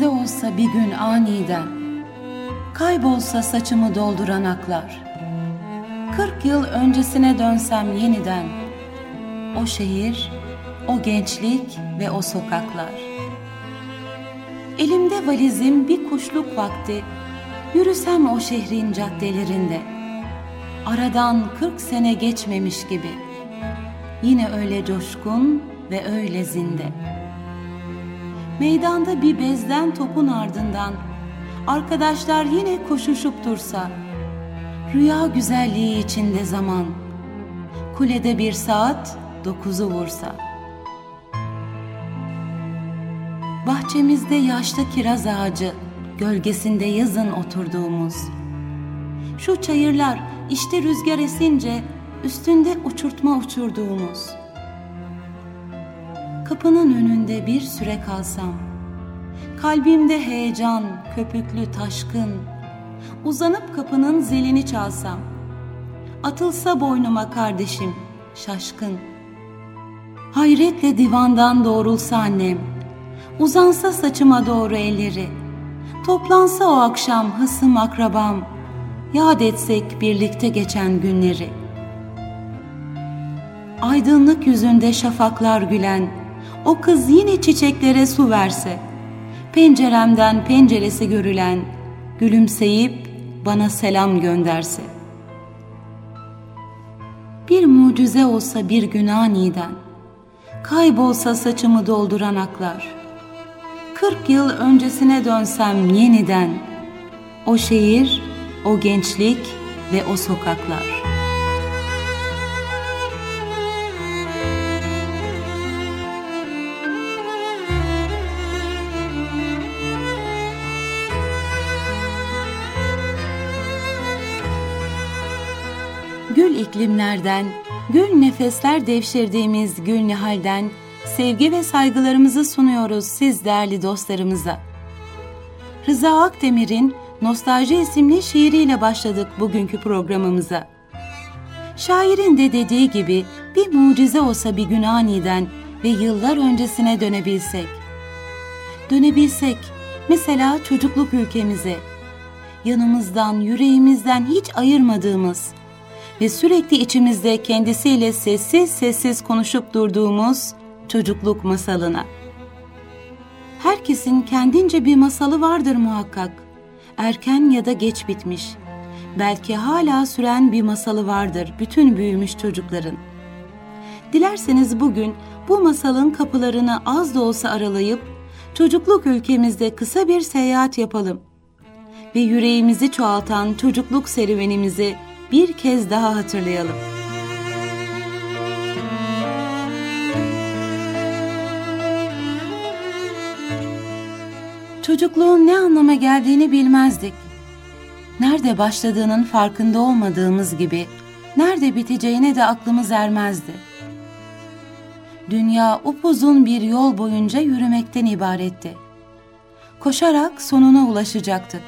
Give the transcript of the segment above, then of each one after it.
mucize olsa bir gün aniden, kaybolsa saçımı dolduran aklar, kırk yıl öncesine dönsem yeniden, o şehir, o gençlik ve o sokaklar. Elimde valizim bir kuşluk vakti, yürüsem o şehrin caddelerinde, aradan kırk sene geçmemiş gibi, yine öyle coşkun ve öyle zinde.'' Meydanda bir bezden topun ardından arkadaşlar yine koşuşup dursa rüya güzelliği içinde zaman kulede bir saat dokuzu vursa. Bahçemizde yaşlı kiraz ağacı gölgesinde yazın oturduğumuz. Şu çayırlar işte rüzgar esince üstünde uçurtma uçurduğumuz kapının önünde bir süre kalsam, kalbimde heyecan, köpüklü taşkın, uzanıp kapının zilini çalsam, atılsa boynuma kardeşim, şaşkın. Hayretle divandan doğrulsa annem, uzansa saçıma doğru elleri, toplansa o akşam hısım akrabam, yad etsek birlikte geçen günleri. Aydınlık yüzünde şafaklar gülen, o kız yine çiçeklere su verse, penceremden penceresi görülen, gülümseyip bana selam gönderse. Bir mucize olsa bir gün aniden, kaybolsa saçımı dolduran aklar, kırk yıl öncesine dönsem yeniden, o şehir, o gençlik ve o sokaklar.'' İklimlerden, gül nefesler devşirdiğimiz gül nihalden sevgi ve saygılarımızı sunuyoruz siz değerli dostlarımıza. Rıza Akdemir'in Nostalji isimli şiiriyle başladık bugünkü programımıza. Şairin de dediği gibi bir mucize olsa bir gün aniden ve yıllar öncesine dönebilsek. Dönebilsek, mesela çocukluk ülkemize, yanımızdan, yüreğimizden hiç ayırmadığımız, ve sürekli içimizde kendisiyle sessiz sessiz konuşup durduğumuz çocukluk masalına. Herkesin kendince bir masalı vardır muhakkak. Erken ya da geç bitmiş. Belki hala süren bir masalı vardır bütün büyümüş çocukların. Dilerseniz bugün bu masalın kapılarını az da olsa aralayıp çocukluk ülkemizde kısa bir seyahat yapalım ve yüreğimizi çoğaltan çocukluk serüvenimizi bir kez daha hatırlayalım. Çocukluğun ne anlama geldiğini bilmezdik. Nerede başladığının farkında olmadığımız gibi, nerede biteceğine de aklımız ermezdi. Dünya upuzun bir yol boyunca yürümekten ibaretti. Koşarak sonuna ulaşacaktık.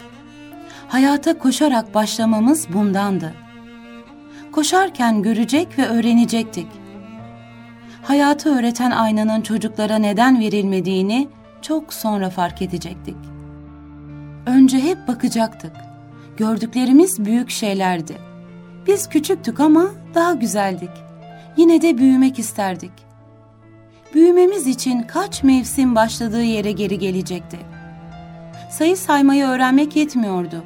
Hayata koşarak başlamamız bundandı koşarken görecek ve öğrenecektik. Hayatı öğreten aynanın çocuklara neden verilmediğini çok sonra fark edecektik. Önce hep bakacaktık. Gördüklerimiz büyük şeylerdi. Biz küçüktük ama daha güzeldik. Yine de büyümek isterdik. Büyümemiz için kaç mevsim başladığı yere geri gelecekti. Sayı saymayı öğrenmek yetmiyordu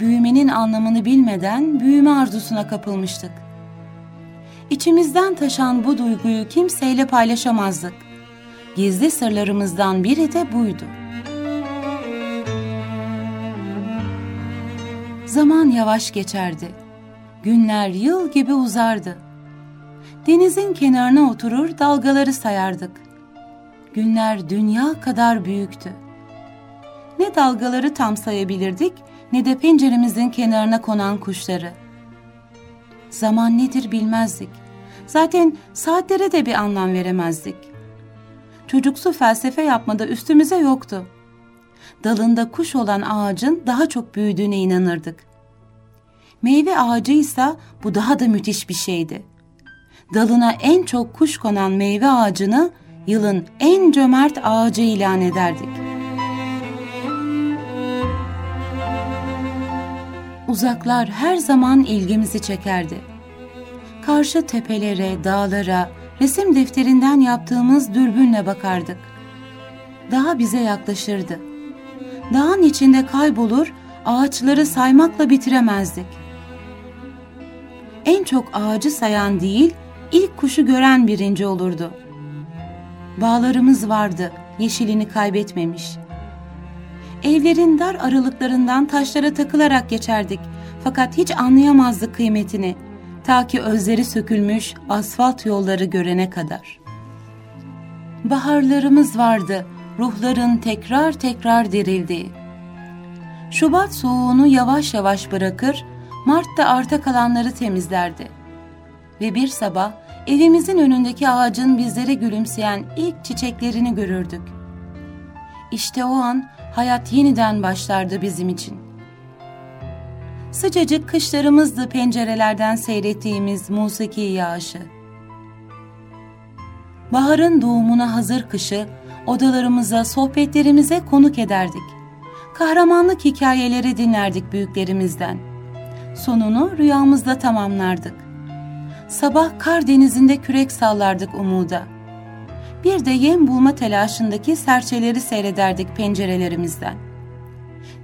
büyümenin anlamını bilmeden büyüme arzusuna kapılmıştık. İçimizden taşan bu duyguyu kimseyle paylaşamazdık. Gizli sırlarımızdan biri de buydu. Zaman yavaş geçerdi. Günler yıl gibi uzardı. Denizin kenarına oturur dalgaları sayardık. Günler dünya kadar büyüktü. Ne dalgaları tam sayabilirdik ne de penceremizin kenarına konan kuşları. Zaman nedir bilmezdik. Zaten saatlere de bir anlam veremezdik. Çocuksu felsefe yapmada üstümüze yoktu. Dalında kuş olan ağacın daha çok büyüdüğüne inanırdık. Meyve ağacıysa bu daha da müthiş bir şeydi. Dalına en çok kuş konan meyve ağacını yılın en cömert ağacı ilan ederdik.'' Uzaklar her zaman ilgimizi çekerdi. Karşı tepelere, dağlara, resim defterinden yaptığımız dürbünle bakardık. Daha bize yaklaşırdı. Dağın içinde kaybolur, ağaçları saymakla bitiremezdik. En çok ağacı sayan değil, ilk kuşu gören birinci olurdu. Bağlarımız vardı, yeşilini kaybetmemiş. Evlerin dar aralıklarından taşlara takılarak geçerdik fakat hiç anlayamazdık kıymetini ta ki özleri sökülmüş asfalt yolları görene kadar. Baharlarımız vardı, ruhların tekrar tekrar dirildiği. Şubat soğuğunu yavaş yavaş bırakır, Mart'ta arta kalanları temizlerdi. Ve bir sabah evimizin önündeki ağacın bizlere gülümseyen ilk çiçeklerini görürdük. İşte o an hayat yeniden başlardı bizim için. Sıcacık kışlarımızdı pencerelerden seyrettiğimiz musiki yağışı. Baharın doğumuna hazır kışı odalarımıza, sohbetlerimize konuk ederdik. Kahramanlık hikayeleri dinlerdik büyüklerimizden. Sonunu rüyamızda tamamlardık. Sabah kar denizinde kürek sallardık umuda. Bir de yem bulma telaşındaki serçeleri seyrederdik pencerelerimizden.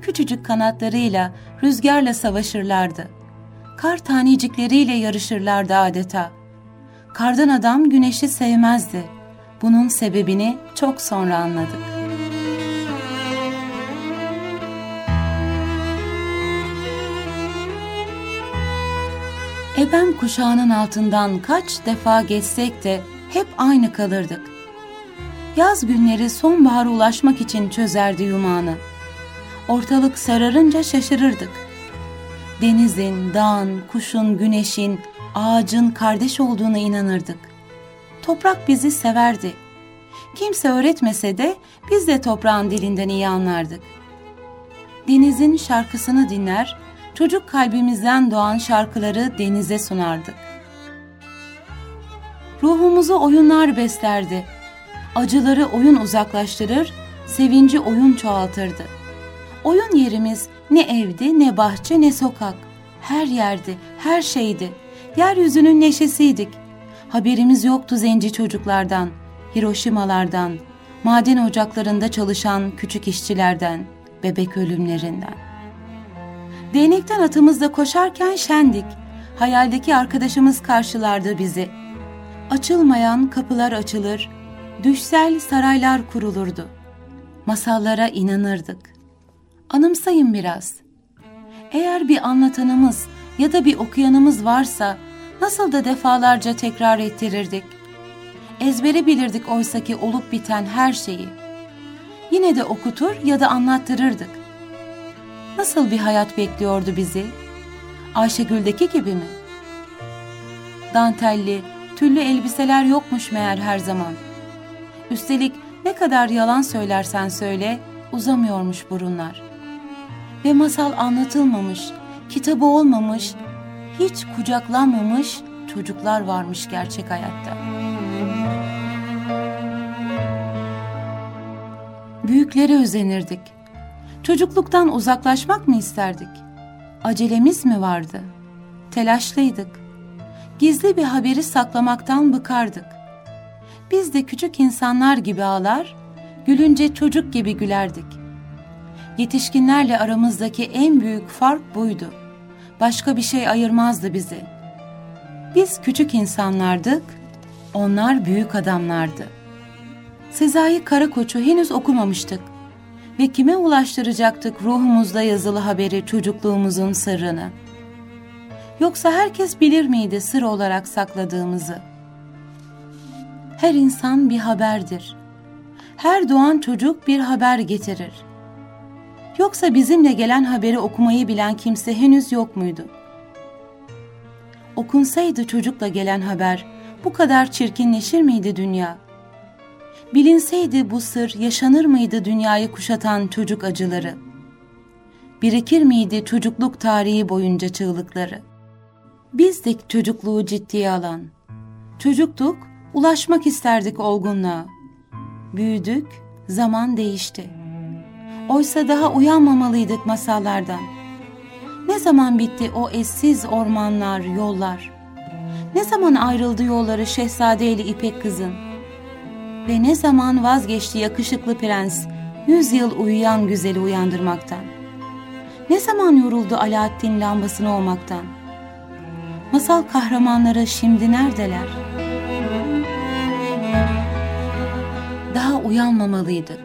Küçücük kanatlarıyla rüzgarla savaşırlardı. Kar tanecikleriyle yarışırlardı adeta. Kardan adam güneşi sevmezdi. Bunun sebebini çok sonra anladık. Ebem kuşağının altından kaç defa geçsek de hep aynı kalırdık. Yaz günleri sonbahara ulaşmak için çözerdi yumağını. Ortalık sararınca şaşırırdık. Denizin, dağın, kuşun, güneşin, ağacın kardeş olduğuna inanırdık. Toprak bizi severdi. Kimse öğretmese de biz de toprağın dilinden iyi anlardık. Denizin şarkısını dinler, çocuk kalbimizden doğan şarkıları denize sunardık. Ruhumuzu oyunlar beslerdi. Acıları oyun uzaklaştırır, sevinci oyun çoğaltırdı. Oyun yerimiz ne evdi, ne bahçe, ne sokak. Her yerdi, her şeydi. Yeryüzünün neşesiydik. Haberimiz yoktu zenci çocuklardan, Hiroşimalardan, maden ocaklarında çalışan küçük işçilerden, bebek ölümlerinden. Değnekten atımızda koşarken şendik. Hayaldeki arkadaşımız karşılardı bizi. Açılmayan kapılar açılır, düşsel saraylar kurulurdu. Masallara inanırdık. Anımsayın biraz. Eğer bir anlatanımız ya da bir okuyanımız varsa nasıl da defalarca tekrar ettirirdik. Ezbere bilirdik oysaki olup biten her şeyi. Yine de okutur ya da anlattırırdık. Nasıl bir hayat bekliyordu bizi? Ayşegül'deki gibi mi? Dantelli, tüllü elbiseler yokmuş meğer her zaman. Üstelik ne kadar yalan söylersen söyle, uzamıyormuş burunlar. Ve masal anlatılmamış, kitabı olmamış, hiç kucaklanmamış çocuklar varmış gerçek hayatta. Büyüklere özenirdik. Çocukluktan uzaklaşmak mı isterdik? Acelemiz mi vardı? Telaşlıydık. Gizli bir haberi saklamaktan bıkardık. Biz de küçük insanlar gibi ağlar, gülünce çocuk gibi gülerdik. Yetişkinlerle aramızdaki en büyük fark buydu. Başka bir şey ayırmazdı bizi. Biz küçük insanlardık, onlar büyük adamlardı. Sezai Karakoç'u henüz okumamıştık ve kime ulaştıracaktık ruhumuzda yazılı haberi çocukluğumuzun sırrını? Yoksa herkes bilir miydi sır olarak sakladığımızı? Her insan bir haberdir. Her doğan çocuk bir haber getirir. Yoksa bizimle gelen haberi okumayı bilen kimse henüz yok muydu? Okunsaydı çocukla gelen haber bu kadar çirkinleşir miydi dünya? Bilinseydi bu sır yaşanır mıydı dünyayı kuşatan çocuk acıları? Birikir miydi çocukluk tarihi boyunca çığlıkları? Bizdik çocukluğu ciddiye alan. Çocuktuk, ulaşmak isterdik olgunluğa. Büyüdük, zaman değişti. Oysa daha uyanmamalıydık masallardan. Ne zaman bitti o eşsiz ormanlar, yollar? Ne zaman ayrıldı yolları şehzadeyle İpek kızın? Ve ne zaman vazgeçti yakışıklı prens yüz yıl uyuyan güzeli uyandırmaktan? Ne zaman yoruldu Alaaddin lambasını olmaktan? Masal kahramanları şimdi neredeler? Daha uyanmamalıydık.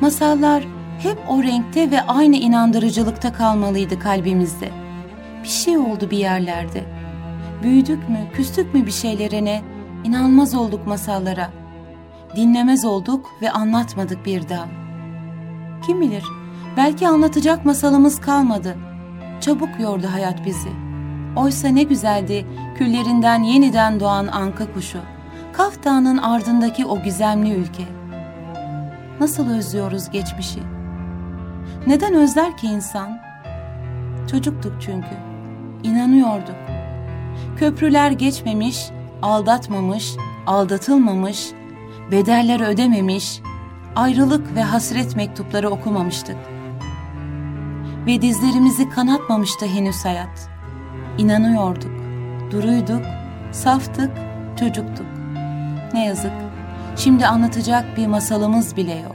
Masallar hep o renkte ve aynı inandırıcılıkta kalmalıydı kalbimizde. Bir şey oldu bir yerlerde. Büyüdük mü, küstük mü bir şeylere ne? İnanmaz olduk masallara. Dinlemez olduk ve anlatmadık bir daha. Kim bilir, belki anlatacak masalımız kalmadı. Çabuk yordu hayat bizi. Oysa ne güzeldi küllerinden yeniden doğan anka kuşu. Kaf Dağı'nın ardındaki o gizemli ülke. Nasıl özlüyoruz geçmişi. Neden özler ki insan? Çocuktuk çünkü. İnanıyorduk. Köprüler geçmemiş, aldatmamış, aldatılmamış, bedeller ödememiş, ayrılık ve hasret mektupları okumamıştık. Ve dizlerimizi kanatmamıştı henüz hayat. İnanıyorduk, duruyduk, saftık, çocuktuk. Ne yazık, şimdi anlatacak bir masalımız bile yok.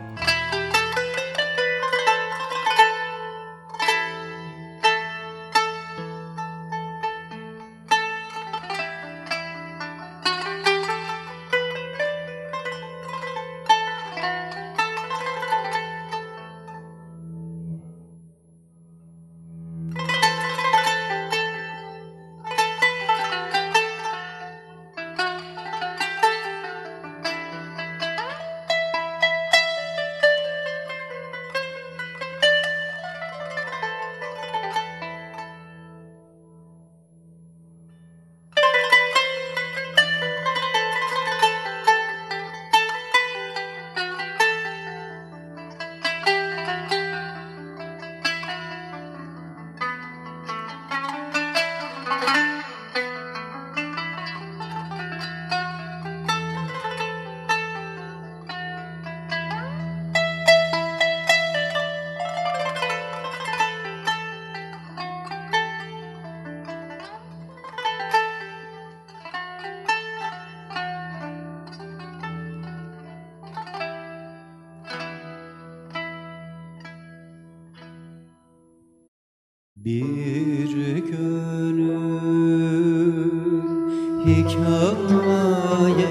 Hikayesi.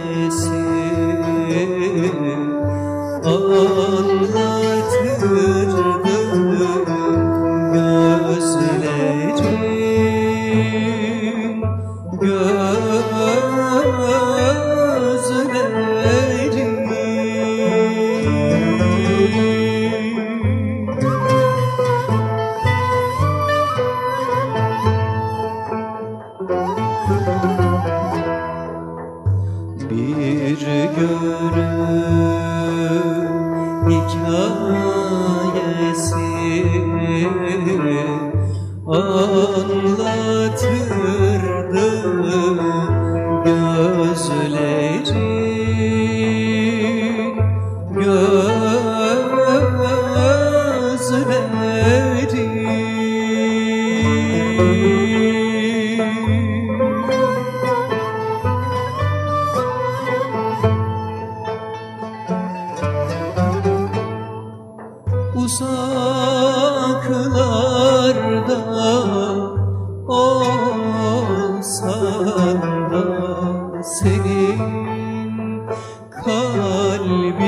Anlatırdı kalbimde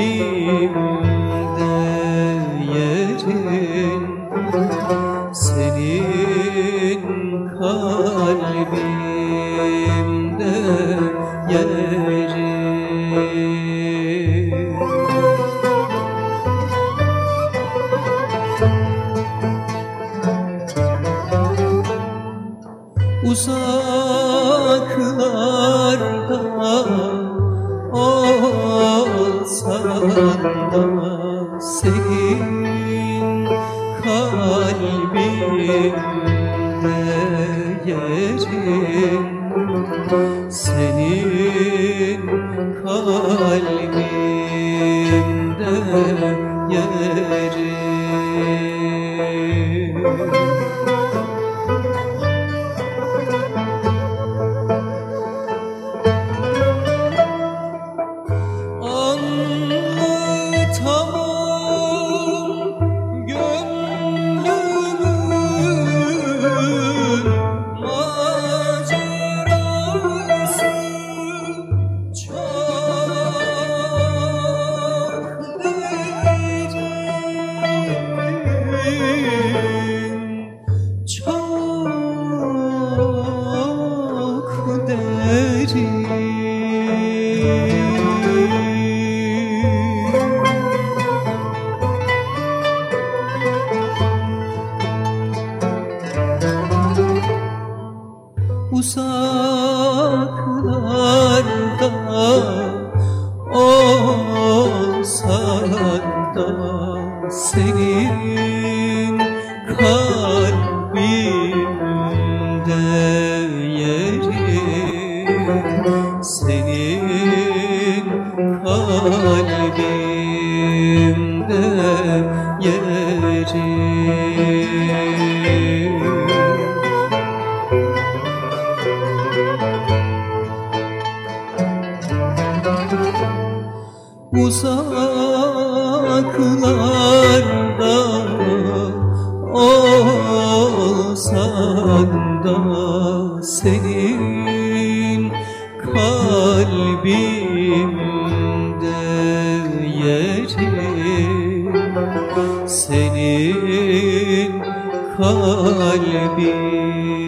penceresinden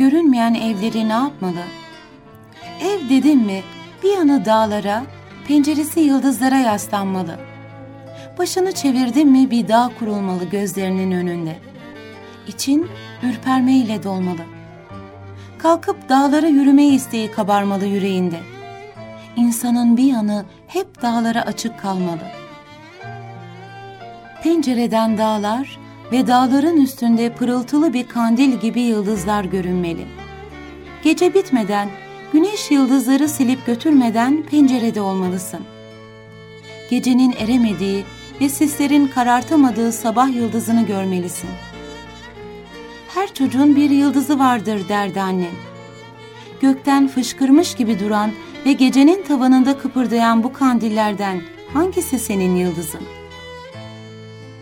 görünmeyen evleri ne yapmalı? Ev dedim mi bir yanı dağlara, penceresi yıldızlara yaslanmalı. Başını çevirdim mi bir dağ kurulmalı gözlerinin önünde. İçin ürpermeyle dolmalı. Kalkıp dağlara yürüme isteği kabarmalı yüreğinde. İnsanın bir yanı hep dağlara açık kalmalı. Pencereden dağlar, ve dağların üstünde pırıltılı bir kandil gibi yıldızlar görünmeli. Gece bitmeden, güneş yıldızları silip götürmeden pencerede olmalısın. Gecenin eremediği ve sislerin karartamadığı sabah yıldızını görmelisin. Her çocuğun bir yıldızı vardır derdi annem. Gökten fışkırmış gibi duran ve gecenin tavanında kıpırdayan bu kandillerden hangisi senin yıldızın?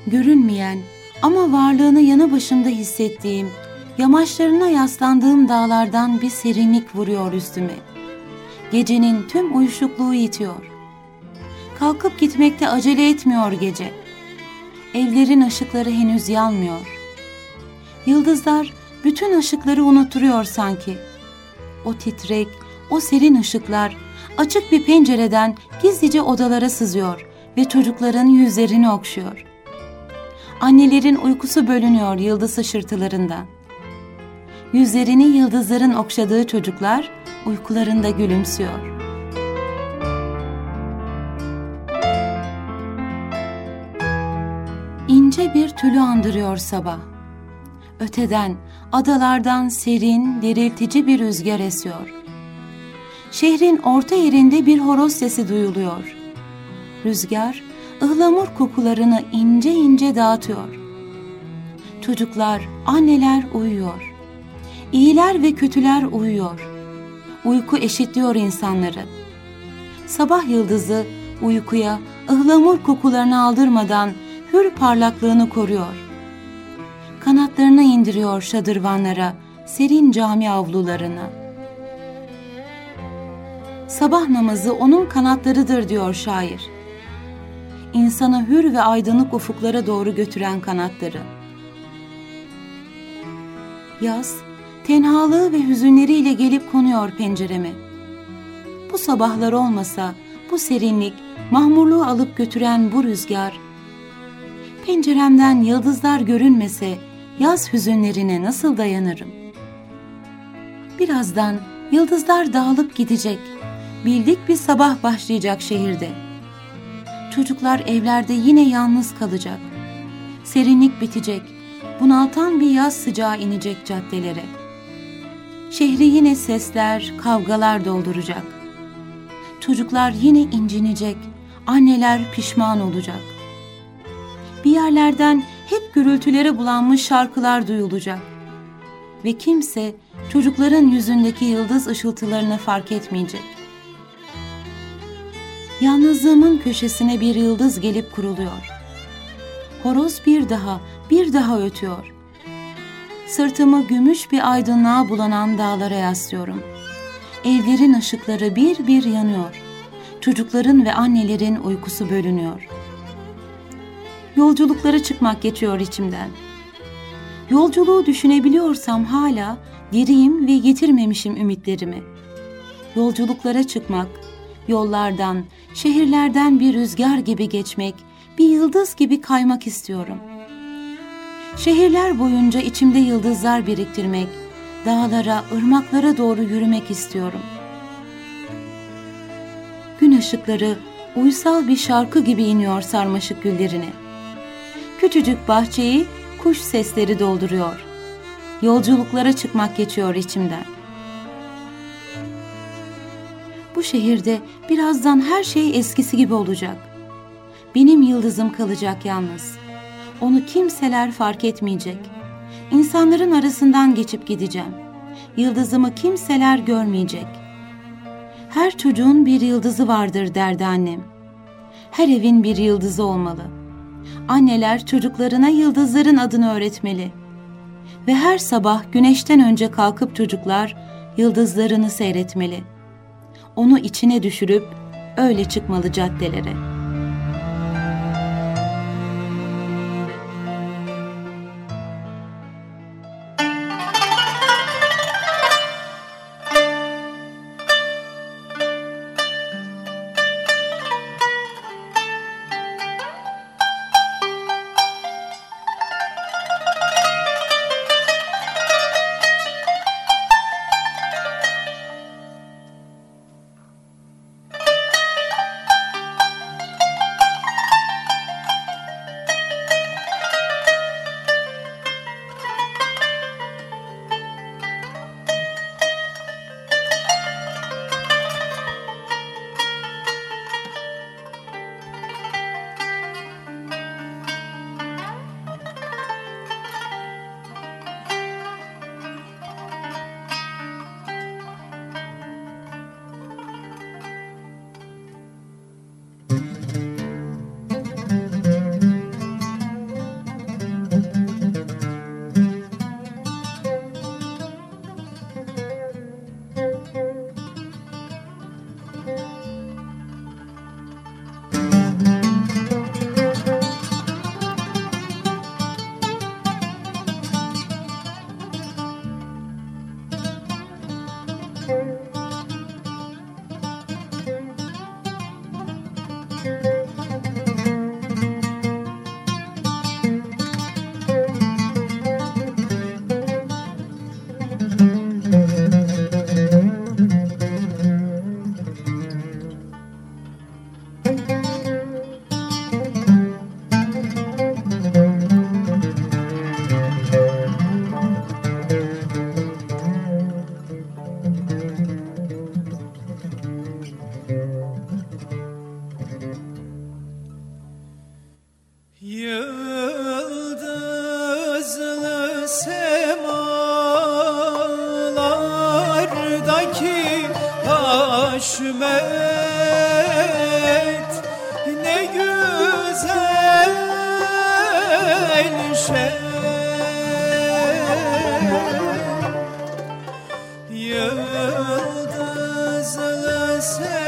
Görünmeyen, ama varlığını yanı başımda hissettiğim, yamaçlarına yaslandığım dağlardan bir serinlik vuruyor üstüme. Gecenin tüm uyuşukluğu itiyor. Kalkıp gitmekte acele etmiyor gece. Evlerin ışıkları henüz yanmıyor. Yıldızlar bütün ışıkları unutturuyor sanki. O titrek, o serin ışıklar açık bir pencereden gizlice odalara sızıyor ve çocukların yüzlerini okşuyor annelerin uykusu bölünüyor yıldız ışırtılarında. Yüzlerini yıldızların okşadığı çocuklar uykularında gülümsüyor. İnce bir tülü andırıyor sabah. Öteden, adalardan serin, diriltici bir rüzgar esiyor. Şehrin orta yerinde bir horoz sesi duyuluyor. Rüzgar, ıhlamur kokularını ince ince dağıtıyor. Çocuklar, anneler uyuyor. İyiler ve kötüler uyuyor. Uyku eşitliyor insanları. Sabah yıldızı uykuya ıhlamur kokularını aldırmadan hür parlaklığını koruyor. Kanatlarını indiriyor şadırvanlara, serin cami avlularına. Sabah namazı onun kanatlarıdır diyor şair insanı hür ve aydınlık ufuklara doğru götüren kanatları. Yaz, tenhalığı ve hüzünleriyle gelip konuyor pencereme. Bu sabahlar olmasa, bu serinlik, mahmurluğu alıp götüren bu rüzgar, penceremden yıldızlar görünmese yaz hüzünlerine nasıl dayanırım? Birazdan yıldızlar dağılıp gidecek, bildik bir sabah başlayacak şehirde.'' Çocuklar evlerde yine yalnız kalacak. Serinlik bitecek. Bunaltan bir yaz sıcağı inecek caddelere. Şehri yine sesler, kavgalar dolduracak. Çocuklar yine incinecek. Anneler pişman olacak. Bir yerlerden hep gürültülere bulanmış şarkılar duyulacak. Ve kimse çocukların yüzündeki yıldız ışıltılarını fark etmeyecek Yalnızlığımın köşesine bir yıldız gelip kuruluyor. Horoz bir daha, bir daha ötüyor. Sırtımı gümüş bir aydınlığa bulanan dağlara yaslıyorum. Evlerin ışıkları bir bir yanıyor. Çocukların ve annelerin uykusu bölünüyor. Yolculuklara çıkmak geçiyor içimden. Yolculuğu düşünebiliyorsam hala diriyim ve getirmemişim ümitlerimi. Yolculuklara çıkmak, yollardan, şehirlerden bir rüzgar gibi geçmek, bir yıldız gibi kaymak istiyorum. Şehirler boyunca içimde yıldızlar biriktirmek, dağlara, ırmaklara doğru yürümek istiyorum. Gün ışıkları uysal bir şarkı gibi iniyor sarmaşık güllerine. Küçücük bahçeyi kuş sesleri dolduruyor. Yolculuklara çıkmak geçiyor içimden. Bu şehirde birazdan her şey eskisi gibi olacak. Benim yıldızım kalacak yalnız. Onu kimseler fark etmeyecek. İnsanların arasından geçip gideceğim. Yıldızımı kimseler görmeyecek. Her çocuğun bir yıldızı vardır derdi annem. Her evin bir yıldızı olmalı. Anneler çocuklarına yıldızların adını öğretmeli. Ve her sabah güneşten önce kalkıp çocuklar yıldızlarını seyretmeli. Onu içine düşürüp öyle çıkmalı caddelere.'' Ne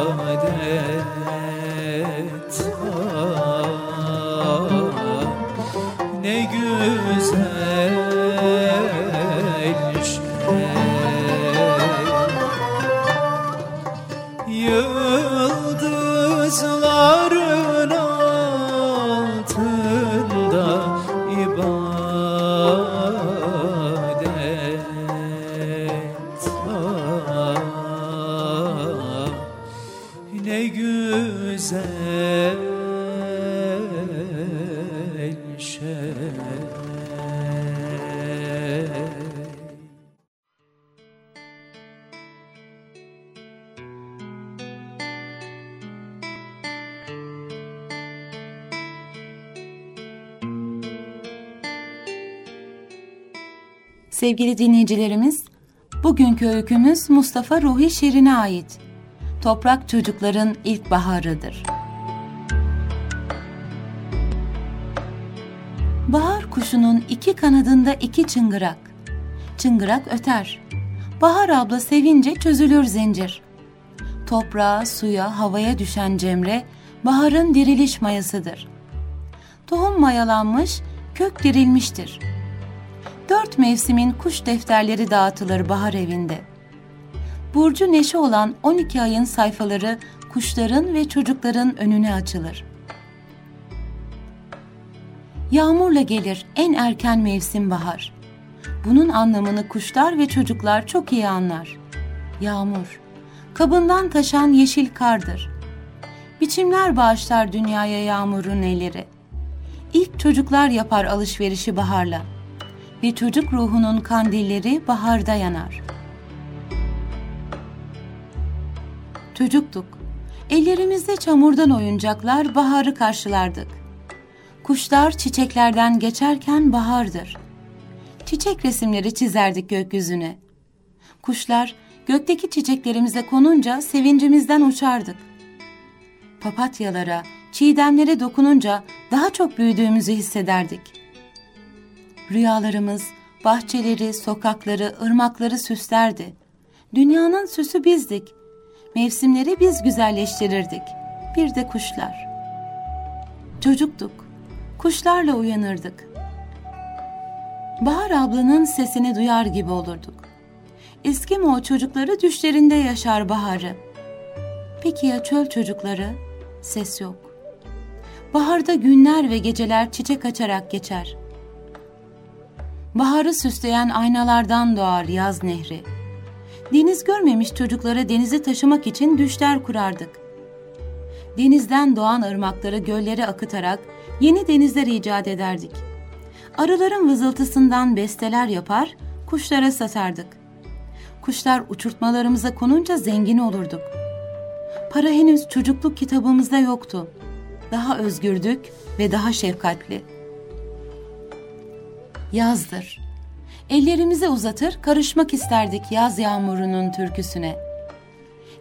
Sevgili dinleyicilerimiz, bugünkü öykümüz Mustafa Ruhi Şirin'e ait. Toprak çocukların ilkbaharıdır. Bahar kuşunun iki kanadında iki çıngırak. Çıngırak öter. Bahar abla sevince çözülür zincir. Toprağa, suya, havaya düşen cemre, baharın diriliş mayasıdır. Tohum mayalanmış, kök dirilmiştir.'' Dört mevsimin kuş defterleri dağıtılır bahar evinde. Burcu neşe olan 12 ayın sayfaları kuşların ve çocukların önüne açılır. Yağmurla gelir en erken mevsim bahar. Bunun anlamını kuşlar ve çocuklar çok iyi anlar. Yağmur, kabından taşan yeşil kardır. Biçimler bağışlar dünyaya yağmurun elleri. İlk çocuklar yapar alışverişi baharla.'' Ve çocuk ruhunun kandilleri baharda yanar. Çocuktuk. Ellerimizde çamurdan oyuncaklar baharı karşılardık. Kuşlar çiçeklerden geçerken bahardır. Çiçek resimleri çizerdik gökyüzüne. Kuşlar gökteki çiçeklerimize konunca sevincimizden uçardık. Papatyalara, çiğdemlere dokununca daha çok büyüdüğümüzü hissederdik.'' Rüyalarımız bahçeleri, sokakları, ırmakları süslerdi. Dünyanın süsü bizdik. Mevsimleri biz güzelleştirirdik. Bir de kuşlar. Çocuktuk. Kuşlarla uyanırdık. Bahar ablanın sesini duyar gibi olurduk. Eskimo çocukları düşlerinde yaşar baharı. Peki ya çöl çocukları? Ses yok. Baharda günler ve geceler çiçek açarak geçer. Baharı süsleyen aynalardan doğar yaz nehri. Deniz görmemiş çocuklara denizi taşımak için düşler kurardık. Denizden doğan ırmakları göllere akıtarak yeni denizler icat ederdik. Arıların vızıltısından besteler yapar, kuşlara satardık. Kuşlar uçurtmalarımıza konunca zengin olurduk. Para henüz çocukluk kitabımızda yoktu. Daha özgürdük ve daha şefkatli.'' Yazdır. Ellerimizi uzatır, karışmak isterdik yaz yağmurunun türküsüne.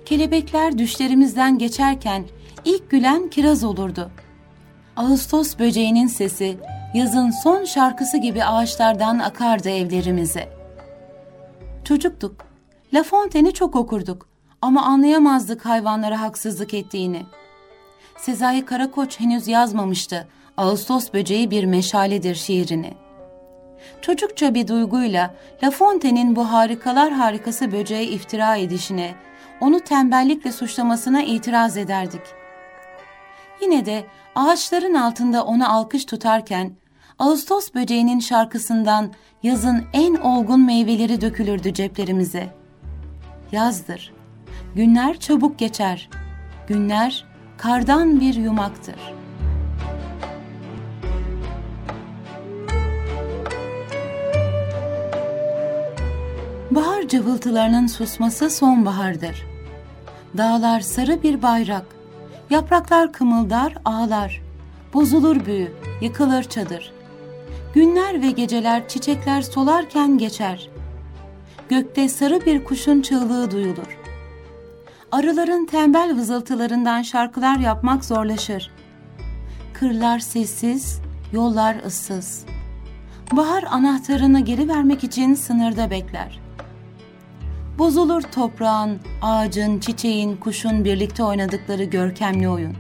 Kelebekler düşlerimizden geçerken ilk gülen kiraz olurdu. Ağustos böceğinin sesi yazın son şarkısı gibi ağaçlardan akardı evlerimize. Çocuktuk. La Fontaine'i çok okurduk ama anlayamazdık hayvanlara haksızlık ettiğini. Sezai Karakoç henüz yazmamıştı Ağustos böceği bir meşaledir şiirini. Çocukça bir duyguyla La Fontaine'in bu harikalar harikası böceğe iftira edişine, onu tembellikle suçlamasına itiraz ederdik. Yine de ağaçların altında ona alkış tutarken Ağustos böceğinin şarkısından yazın en olgun meyveleri dökülürdü ceplerimize. Yazdır. Günler çabuk geçer. Günler kardan bir yumaktır. Bahar cıvıltılarının susması sonbahardır. Dağlar sarı bir bayrak, yapraklar kımıldar, ağlar. Bozulur büyü, yıkılır çadır. Günler ve geceler çiçekler solarken geçer. Gökte sarı bir kuşun çığlığı duyulur. Arıların tembel vızıltılarından şarkılar yapmak zorlaşır. Kırlar sessiz, yollar ıssız. Bahar anahtarını geri vermek için sınırda bekler. Bozulur toprağın, ağacın, çiçeğin, kuşun birlikte oynadıkları görkemli oyun.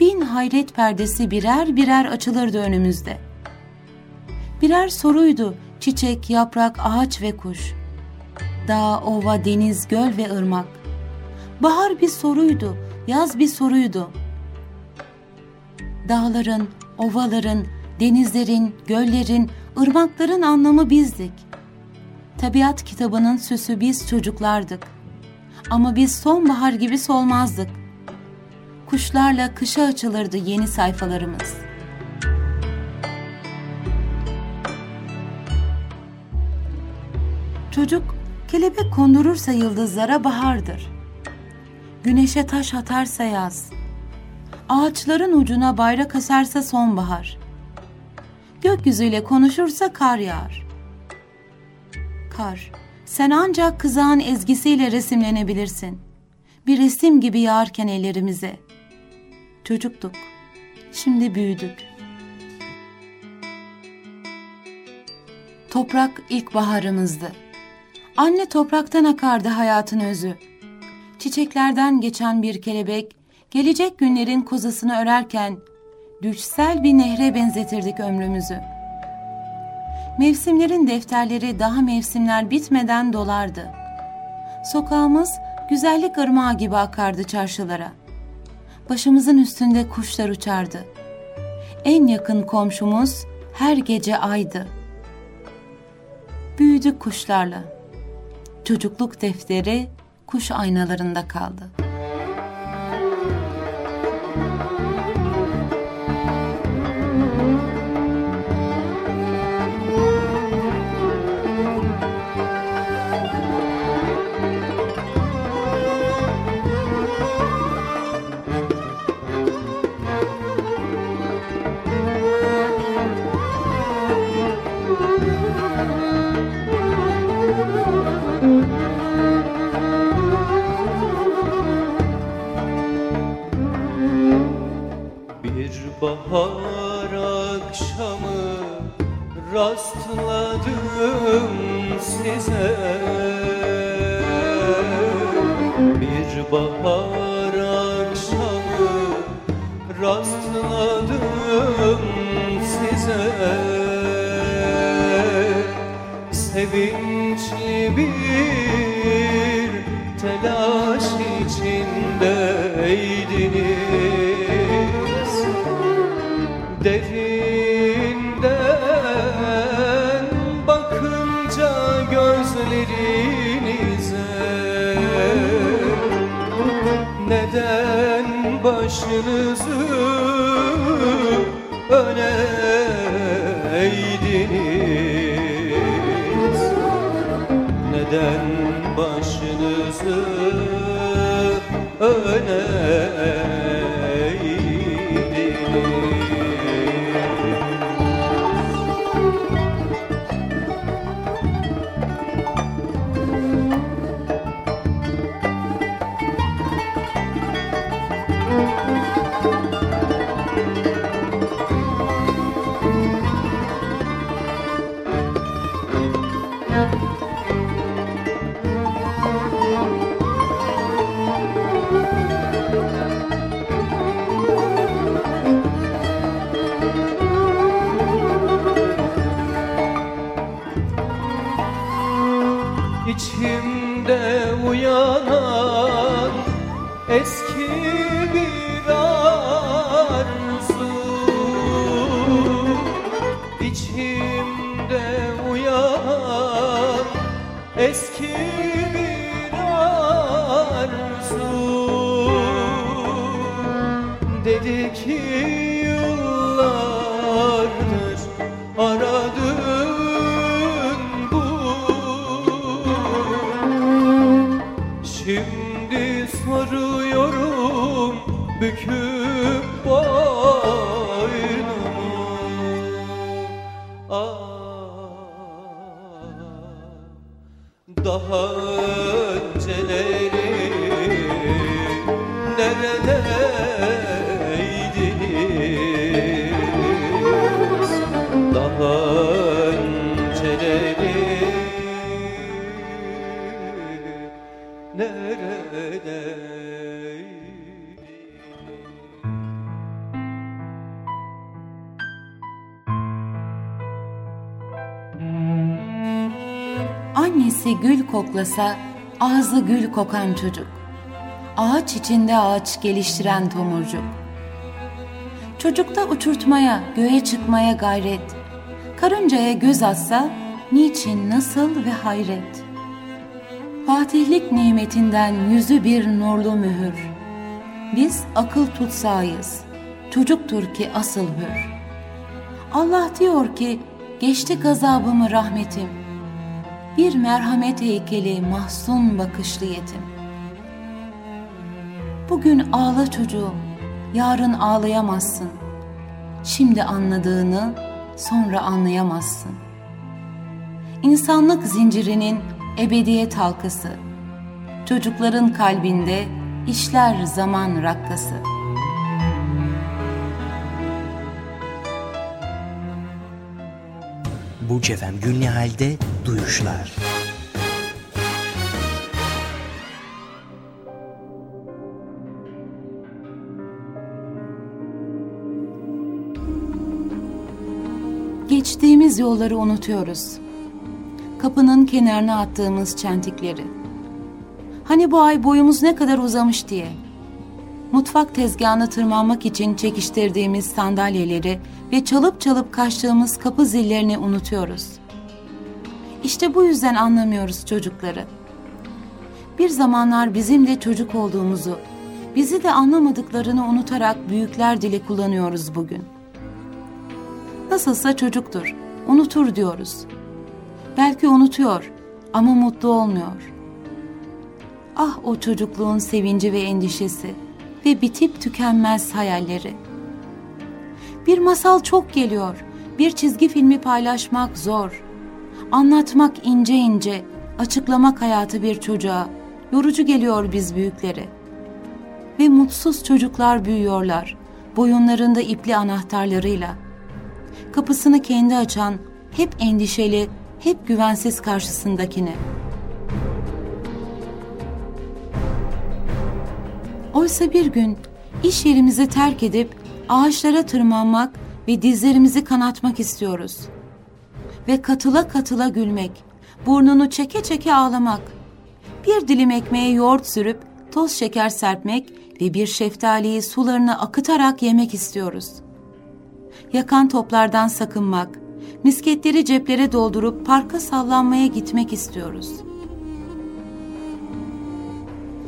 Bin hayret perdesi birer birer açılırdı önümüzde. Birer soruydu çiçek, yaprak, ağaç ve kuş. Dağ, ova, deniz, göl ve ırmak. Bahar bir soruydu, yaz bir soruydu. Dağların, ovaların, denizlerin, göllerin, ırmakların anlamı bizdik. Tabiat kitabının süsü biz çocuklardık. Ama biz sonbahar gibi solmazdık. Kuşlarla kışa açılırdı yeni sayfalarımız. Çocuk kelebek kondurursa yıldızlara bahardır. Güneşe taş atarsa yaz. Ağaçların ucuna bayrak asarsa sonbahar. Gökyüzüyle konuşursa kar yağar kar. Sen ancak kızağın ezgisiyle resimlenebilirsin. Bir resim gibi yağarken ellerimize. Çocuktuk. Şimdi büyüdük. Toprak ilk baharımızdı. Anne topraktan akardı hayatın özü. Çiçeklerden geçen bir kelebek, gelecek günlerin kozasını örerken, düşsel bir nehre benzetirdik ömrümüzü.'' Mevsimlerin defterleri daha mevsimler bitmeden dolardı. Sokağımız güzellik ırmağı gibi akardı çarşılara. Başımızın üstünde kuşlar uçardı. En yakın komşumuz her gece aydı. Büyüdük kuşlarla. Çocukluk defteri kuş aynalarında kaldı.'' Bahar akşamı rastladım size. Bir bahar akşamı rastladım size. Sevinçli bir telaş içindeydiniz Derinden bakınca gözlerinize. Neden başınızı öne eğdiniz? Neden eski kokan çocuk. Ağaç içinde ağaç geliştiren tomurcuk. Çocukta uçurtmaya, göğe çıkmaya gayret. Karıncaya göz atsa niçin, nasıl ve hayret. Fatihlik nimetinden yüzü bir nurlu mühür. Biz akıl tutsayız. Çocuktur ki asıl hür. Allah diyor ki geçti gazabımı rahmetim. Bir merhamet heykeli mahzun bakışlı yetim. Bugün ağla çocuğum, yarın ağlayamazsın. Şimdi anladığını sonra anlayamazsın. İnsanlık zincirinin ebediyet halkası. Çocukların kalbinde işler zaman rakkası. Burç Efem Gülnihal'de Duyuşlar. Geçtiğimiz yolları unutuyoruz. Kapının kenarına attığımız çentikleri. Hani bu ay boyumuz ne kadar uzamış diye. Mutfak tezgahına tırmanmak için çekiştirdiğimiz sandalyeleri ve çalıp çalıp kaçtığımız kapı zillerini unutuyoruz. İşte bu yüzden anlamıyoruz çocukları. Bir zamanlar bizim de çocuk olduğumuzu, bizi de anlamadıklarını unutarak büyükler dili kullanıyoruz bugün. Nasılsa çocuktur, unutur diyoruz. Belki unutuyor ama mutlu olmuyor. Ah o çocukluğun sevinci ve endişesi ve bitip tükenmez hayalleri. Bir masal çok geliyor, bir çizgi filmi paylaşmak zor. Anlatmak ince ince, açıklamak hayatı bir çocuğa, yorucu geliyor biz büyüklere. Ve mutsuz çocuklar büyüyorlar, boyunlarında ipli anahtarlarıyla. Kapısını kendi açan, hep endişeli, hep güvensiz karşısındakine. Oysa bir gün iş yerimizi terk edip ağaçlara tırmanmak ve dizlerimizi kanatmak istiyoruz. Ve katıla katıla gülmek, burnunu çeke çeke ağlamak, bir dilim ekmeğe yoğurt sürüp toz şeker serpmek ve bir şeftaliyi sularına akıtarak yemek istiyoruz. Yakan toplardan sakınmak, misketleri ceplere doldurup parka sallanmaya gitmek istiyoruz.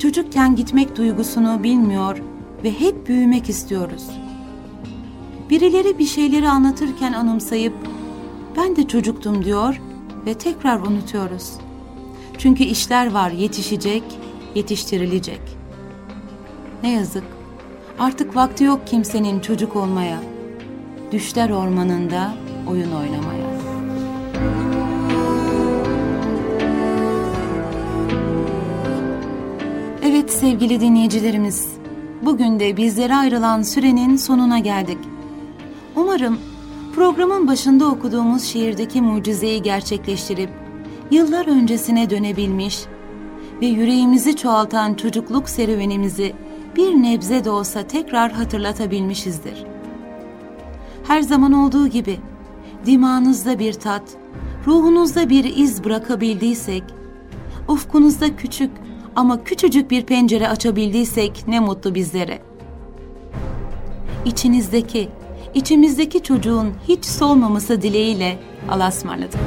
Çocukken gitmek duygusunu bilmiyor ve hep büyümek istiyoruz. Birileri bir şeyleri anlatırken anımsayıp ben de çocuktum diyor ve tekrar unutuyoruz. Çünkü işler var yetişecek, yetiştirilecek. Ne yazık. Artık vakti yok kimsenin çocuk olmaya. Düşler ormanında oyun oynamaya. Sevgili dinleyicilerimiz, bugün de bizlere ayrılan sürenin sonuna geldik. Umarım programın başında okuduğumuz şiirdeki mucizeyi gerçekleştirip yıllar öncesine dönebilmiş ve yüreğimizi çoğaltan çocukluk serüvenimizi bir nebze de olsa tekrar hatırlatabilmişizdir. Her zaman olduğu gibi dimağınızda bir tat, ruhunuzda bir iz bırakabildiysek, ufkunuzda küçük ama küçücük bir pencere açabildiysek ne mutlu bizlere. İçinizdeki, içimizdeki çocuğun hiç solmaması dileğiyle Allah'a ısmarladık.